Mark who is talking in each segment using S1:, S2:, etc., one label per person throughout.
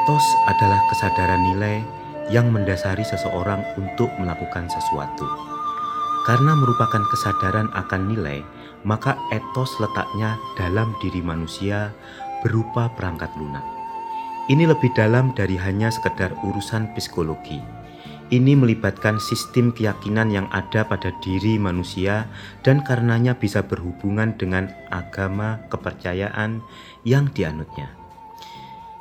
S1: Etos adalah kesadaran nilai yang mendasari seseorang untuk melakukan sesuatu. Karena merupakan kesadaran akan nilai, maka etos letaknya dalam diri manusia berupa perangkat lunak. Ini lebih dalam dari hanya sekedar urusan psikologi. Ini melibatkan sistem keyakinan yang ada pada diri manusia dan karenanya bisa berhubungan dengan agama kepercayaan yang dianutnya.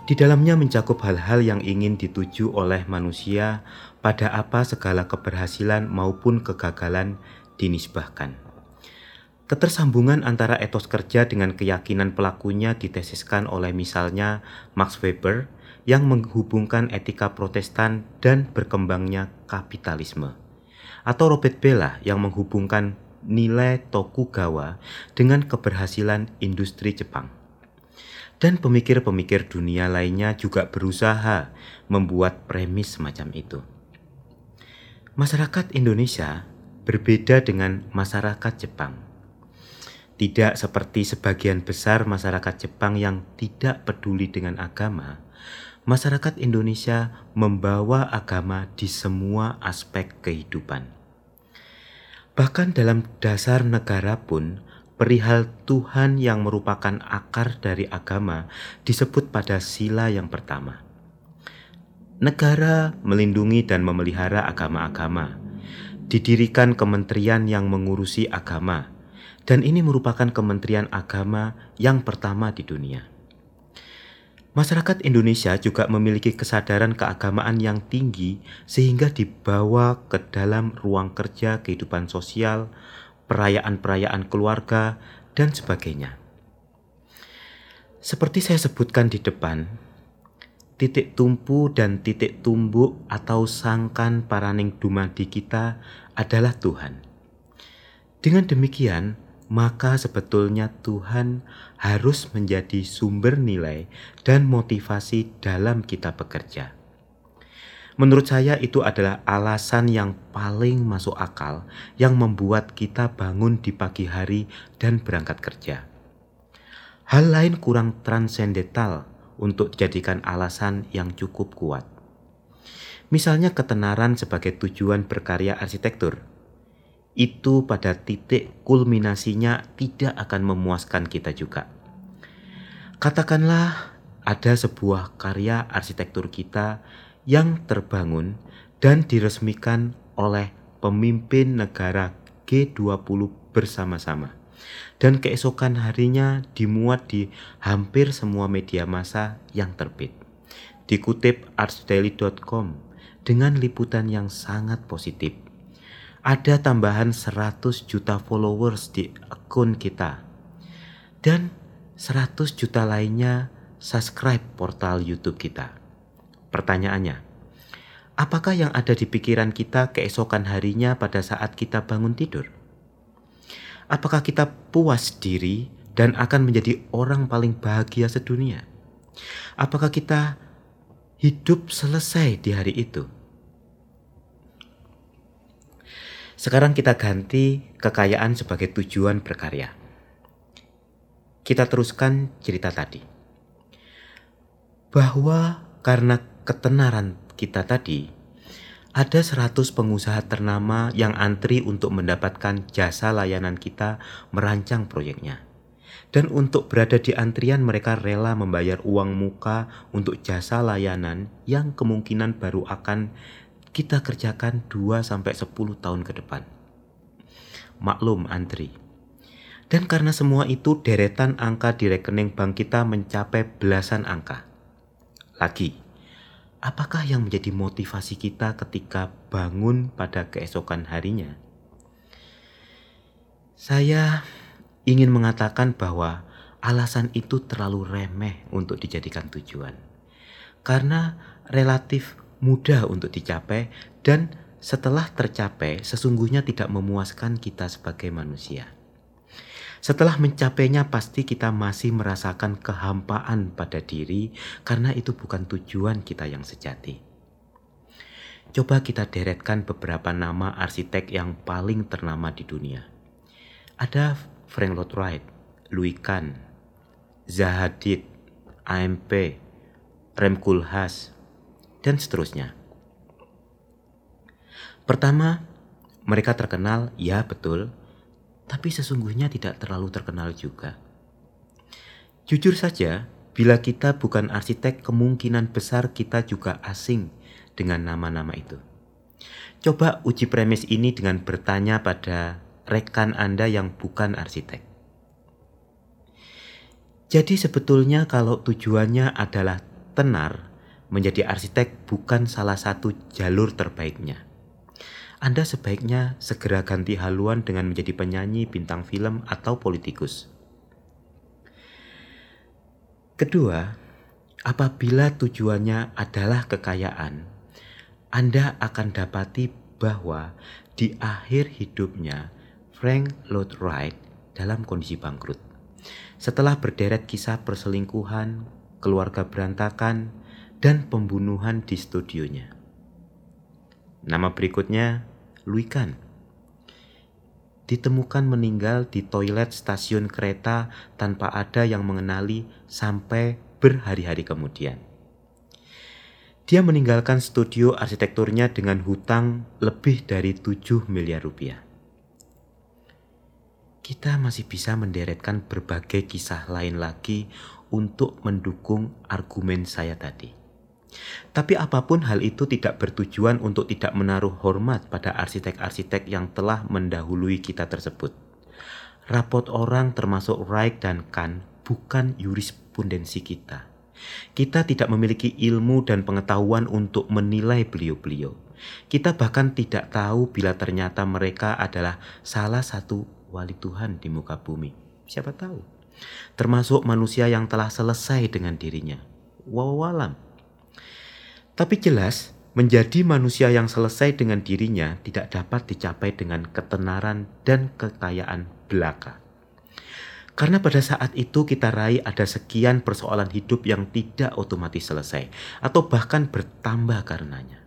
S1: Di dalamnya mencakup hal-hal yang ingin dituju oleh manusia pada apa segala keberhasilan maupun kegagalan dinisbahkan. Ketersambungan antara etos kerja dengan keyakinan pelakunya ditesiskan oleh misalnya Max Weber yang menghubungkan etika protestan dan berkembangnya kapitalisme. Atau Robert Bella yang menghubungkan nilai Tokugawa dengan keberhasilan industri Jepang. Dan pemikir-pemikir dunia lainnya juga berusaha membuat premis semacam itu. Masyarakat Indonesia berbeda dengan masyarakat Jepang. Tidak seperti sebagian besar masyarakat Jepang yang tidak peduli dengan agama, masyarakat Indonesia membawa agama di semua aspek kehidupan. Bahkan dalam dasar negara pun, perihal Tuhan yang merupakan akar dari agama disebut pada sila yang pertama. Negara melindungi dan memelihara agama-agama. Didirikan kementerian yang mengurusi agama, dan ini merupakan kementerian agama yang pertama di dunia. Masyarakat Indonesia juga memiliki kesadaran keagamaan yang tinggi sehingga dibawa ke dalam ruang kerja kehidupan sosial, perayaan-perayaan keluarga, dan sebagainya. Seperti saya sebutkan di depan, titik tumpu dan titik tumbuk atau sangkan paraning dumadi kita adalah Tuhan. Dengan demikian, maka sebetulnya Tuhan harus menjadi sumber nilai dan motivasi dalam kita bekerja. Menurut saya, itu adalah alasan yang paling masuk akal yang membuat kita bangun di pagi hari dan berangkat kerja. Hal lain kurang transendental untuk dijadikan alasan yang cukup kuat. Misalnya, ketenaran sebagai tujuan berkarya arsitektur itu pada titik kulminasinya tidak akan memuaskan kita juga. Katakanlah ada sebuah karya arsitektur kita yang terbangun dan diresmikan oleh pemimpin negara G20 bersama-sama. Dan keesokan harinya dimuat di hampir semua media massa yang terbit. Dikutip artsdaily.com dengan liputan yang sangat positif ada tambahan 100 juta followers di akun kita. Dan 100 juta lainnya subscribe portal YouTube kita. Pertanyaannya, apakah yang ada di pikiran kita keesokan harinya pada saat kita bangun tidur? Apakah kita puas diri dan akan menjadi orang paling bahagia sedunia? Apakah kita hidup selesai di hari itu? Sekarang kita ganti kekayaan sebagai tujuan berkarya. Kita teruskan cerita tadi. Bahwa karena ketenaran kita tadi, ada 100 pengusaha ternama yang antri untuk mendapatkan jasa layanan kita merancang proyeknya. Dan untuk berada di antrian mereka rela membayar uang muka untuk jasa layanan yang kemungkinan baru akan kita kerjakan 2 sampai 10 tahun ke depan. Maklum antri. Dan karena semua itu deretan angka di rekening bank kita mencapai belasan angka. Lagi, apakah yang menjadi motivasi kita ketika bangun pada keesokan harinya? Saya ingin mengatakan bahwa alasan itu terlalu remeh untuk dijadikan tujuan. Karena relatif mudah untuk dicapai dan setelah tercapai sesungguhnya tidak memuaskan kita sebagai manusia. Setelah mencapainya pasti kita masih merasakan kehampaan pada diri karena itu bukan tujuan kita yang sejati. Coba kita deretkan beberapa nama arsitek yang paling ternama di dunia. Ada Frank Lloyd Wright, Louis Kahn, Zahadid, AMP, Rem Koolhaas, dan seterusnya. Pertama, mereka terkenal, ya betul, tapi sesungguhnya tidak terlalu terkenal juga. Jujur saja, bila kita bukan arsitek, kemungkinan besar kita juga asing dengan nama-nama itu. Coba uji premis ini dengan bertanya pada rekan Anda yang bukan arsitek. Jadi sebetulnya kalau tujuannya adalah tenar, menjadi arsitek bukan salah satu jalur terbaiknya. Anda sebaiknya segera ganti haluan dengan menjadi penyanyi, bintang film, atau politikus. Kedua, apabila tujuannya adalah kekayaan, Anda akan dapati bahwa di akhir hidupnya Frank Lloyd Wright dalam kondisi bangkrut. Setelah berderet kisah perselingkuhan, keluarga berantakan, dan pembunuhan di studionya. Nama berikutnya Louis Kahn. Ditemukan meninggal di toilet stasiun kereta tanpa ada yang mengenali sampai berhari-hari kemudian. Dia meninggalkan studio arsitekturnya dengan hutang lebih dari 7 miliar rupiah. Kita masih bisa menderetkan berbagai kisah lain lagi untuk mendukung argumen saya tadi. Tapi apa pun hal itu tidak bertujuan untuk tidak menaruh hormat pada arsitek-arsitek yang telah mendahului kita tersebut. Rapot orang termasuk Wright dan Kahn bukan jurisprudensi kita. Kita tidak memiliki ilmu dan pengetahuan untuk menilai beliau-beliau. Kita bahkan tidak tahu bila ternyata mereka adalah salah satu wali Tuhan di muka bumi. Siapa tahu? Termasuk manusia yang telah selesai dengan dirinya. Wawalam. Tapi jelas, menjadi manusia yang selesai dengan dirinya tidak dapat dicapai dengan ketenaran dan kekayaan belaka. Karena pada saat itu kita raih ada sekian persoalan hidup yang tidak otomatis selesai atau bahkan bertambah karenanya.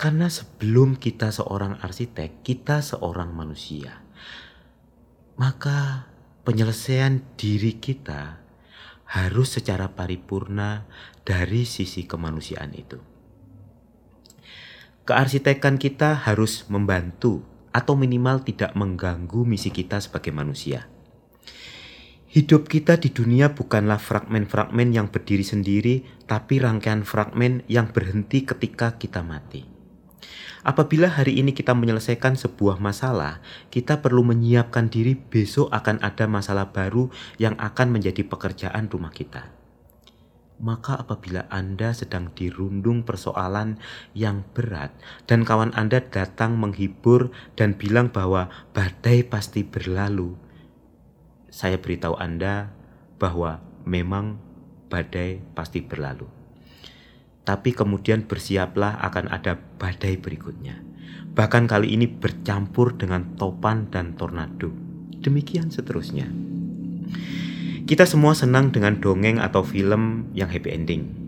S1: Karena sebelum kita seorang arsitek, kita seorang manusia. Maka penyelesaian diri kita harus secara paripurna dari sisi kemanusiaan itu. Kearsitekan kita harus membantu atau minimal tidak mengganggu misi kita sebagai manusia. Hidup kita di dunia bukanlah fragmen-fragmen yang berdiri sendiri, tapi rangkaian fragmen yang berhenti ketika kita mati. Apabila hari ini kita menyelesaikan sebuah masalah, kita perlu menyiapkan diri besok akan ada masalah baru yang akan menjadi pekerjaan rumah kita. Maka apabila Anda sedang dirundung persoalan yang berat dan kawan Anda datang menghibur dan bilang bahwa badai pasti berlalu, saya beritahu Anda bahwa memang badai pasti berlalu tapi kemudian bersiaplah akan ada badai berikutnya. Bahkan kali ini bercampur dengan topan dan tornado. Demikian seterusnya. Kita semua senang dengan dongeng atau film yang happy ending.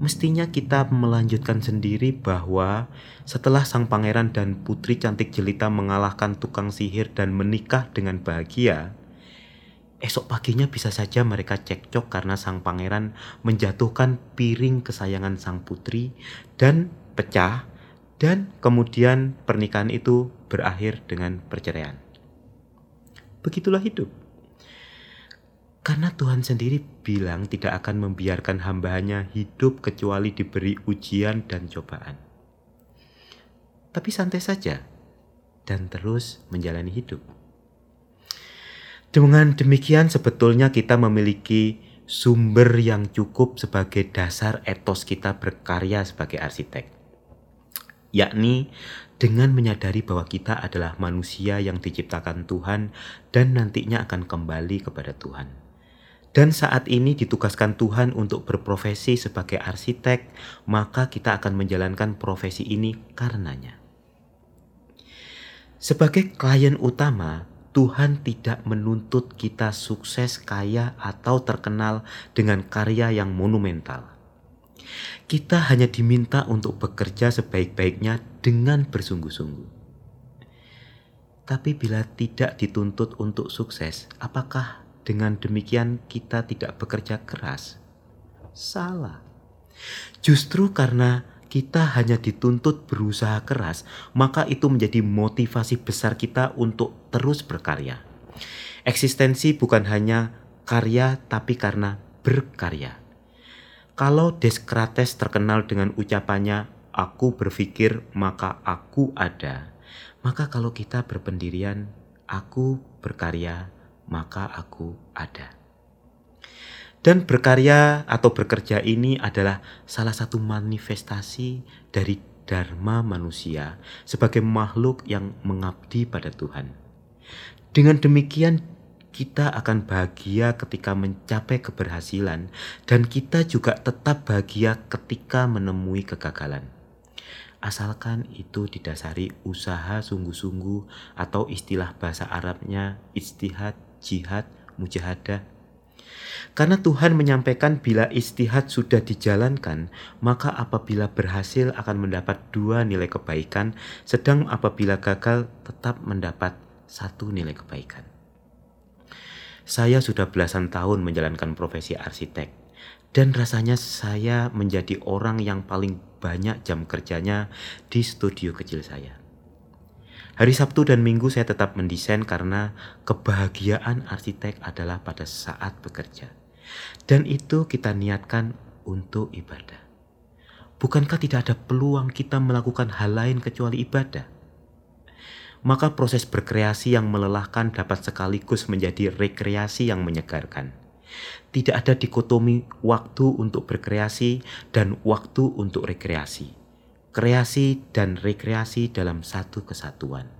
S1: Mestinya kita melanjutkan sendiri bahwa setelah sang pangeran dan putri cantik jelita mengalahkan tukang sihir dan menikah dengan bahagia, Esok paginya bisa saja mereka cekcok karena sang pangeran menjatuhkan piring kesayangan sang putri dan pecah dan kemudian pernikahan itu berakhir dengan perceraian. Begitulah hidup. Karena Tuhan sendiri bilang tidak akan membiarkan hambanya hidup kecuali diberi ujian dan cobaan. Tapi santai saja dan terus menjalani hidup. Dengan demikian sebetulnya kita memiliki sumber yang cukup sebagai dasar etos kita berkarya sebagai arsitek. Yakni dengan menyadari bahwa kita adalah manusia yang diciptakan Tuhan dan nantinya akan kembali kepada Tuhan. Dan saat ini ditugaskan Tuhan untuk berprofesi sebagai arsitek, maka kita akan menjalankan profesi ini karenanya. Sebagai klien utama, Tuhan tidak menuntut kita sukses, kaya, atau terkenal dengan karya yang monumental. Kita hanya diminta untuk bekerja sebaik-baiknya dengan bersungguh-sungguh. Tapi bila tidak dituntut untuk sukses, apakah dengan demikian kita tidak bekerja keras? Salah. Justru karena kita hanya dituntut berusaha keras, maka itu menjadi motivasi besar kita untuk terus berkarya. Eksistensi bukan hanya karya, tapi karena berkarya. Kalau Deskrates terkenal dengan ucapannya, "Aku berpikir, maka aku ada," maka kalau kita berpendirian, "Aku berkarya, maka aku ada." Dan berkarya atau bekerja ini adalah salah satu manifestasi dari dharma manusia sebagai makhluk yang mengabdi pada Tuhan. Dengan demikian kita akan bahagia ketika mencapai keberhasilan dan kita juga tetap bahagia ketika menemui kegagalan. Asalkan itu didasari usaha sungguh-sungguh atau istilah bahasa Arabnya istihad, jihad, mujahadah, karena Tuhan menyampaikan bila istihad sudah dijalankan, maka apabila berhasil akan mendapat dua nilai kebaikan, sedang apabila gagal tetap mendapat satu nilai kebaikan. Saya sudah belasan tahun menjalankan profesi arsitek, dan rasanya saya menjadi orang yang paling banyak jam kerjanya di studio kecil saya. Hari Sabtu dan Minggu saya tetap mendesain karena kebahagiaan arsitek adalah pada saat bekerja. Dan itu kita niatkan untuk ibadah. Bukankah tidak ada peluang kita melakukan hal lain kecuali ibadah? Maka proses berkreasi yang melelahkan dapat sekaligus menjadi rekreasi yang menyegarkan. Tidak ada dikotomi waktu untuk berkreasi dan waktu untuk rekreasi kreasi dan rekreasi dalam satu kesatuan.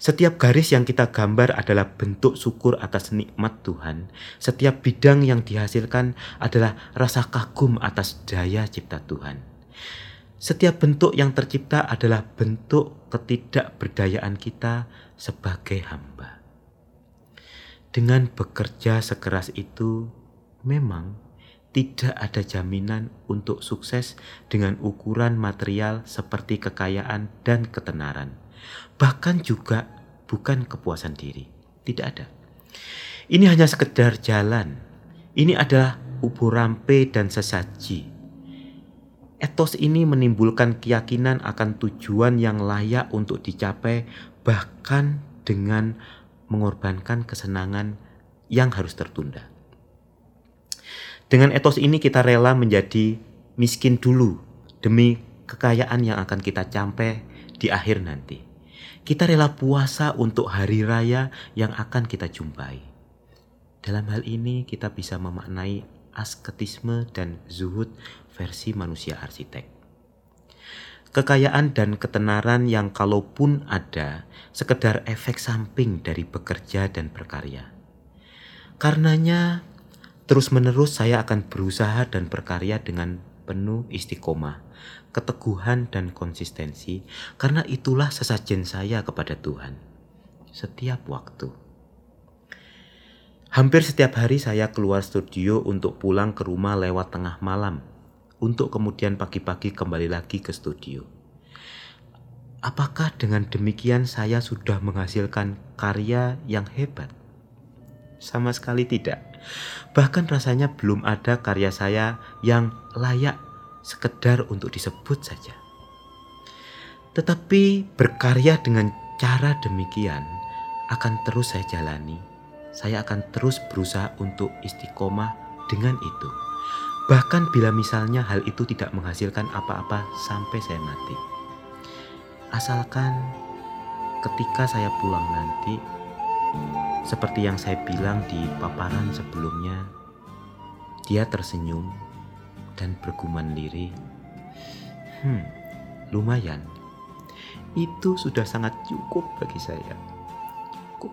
S1: Setiap garis yang kita gambar adalah bentuk syukur atas nikmat Tuhan. Setiap bidang yang dihasilkan adalah rasa kagum atas daya cipta Tuhan. Setiap bentuk yang tercipta adalah bentuk ketidakberdayaan kita sebagai hamba. Dengan bekerja sekeras itu, memang tidak ada jaminan untuk sukses dengan ukuran material seperti kekayaan dan ketenaran. Bahkan juga bukan kepuasan diri. Tidak ada. Ini hanya sekedar jalan. Ini adalah ubur rampe dan sesaji. Etos ini menimbulkan keyakinan akan tujuan yang layak untuk dicapai bahkan dengan mengorbankan kesenangan yang harus tertunda. Dengan etos ini kita rela menjadi miskin dulu demi kekayaan yang akan kita capai di akhir nanti. Kita rela puasa untuk hari raya yang akan kita jumpai. Dalam hal ini kita bisa memaknai asketisme dan zuhud versi manusia arsitek. Kekayaan dan ketenaran yang kalaupun ada sekedar efek samping dari bekerja dan berkarya. Karenanya Terus-menerus saya akan berusaha dan berkarya dengan penuh istiqomah, keteguhan dan konsistensi karena itulah sesajen saya kepada Tuhan setiap waktu. Hampir setiap hari saya keluar studio untuk pulang ke rumah lewat tengah malam, untuk kemudian pagi-pagi kembali lagi ke studio. Apakah dengan demikian saya sudah menghasilkan karya yang hebat? Sama sekali tidak. Bahkan rasanya belum ada karya saya yang layak sekedar untuk disebut saja. Tetapi berkarya dengan cara demikian akan terus saya jalani. Saya akan terus berusaha untuk istiqomah dengan itu. Bahkan bila misalnya hal itu tidak menghasilkan apa-apa sampai saya mati. Asalkan ketika saya pulang nanti seperti yang saya bilang di paparan sebelumnya, dia tersenyum dan bergumam lirih. Hmm, lumayan. Itu sudah sangat cukup bagi saya. Cukup.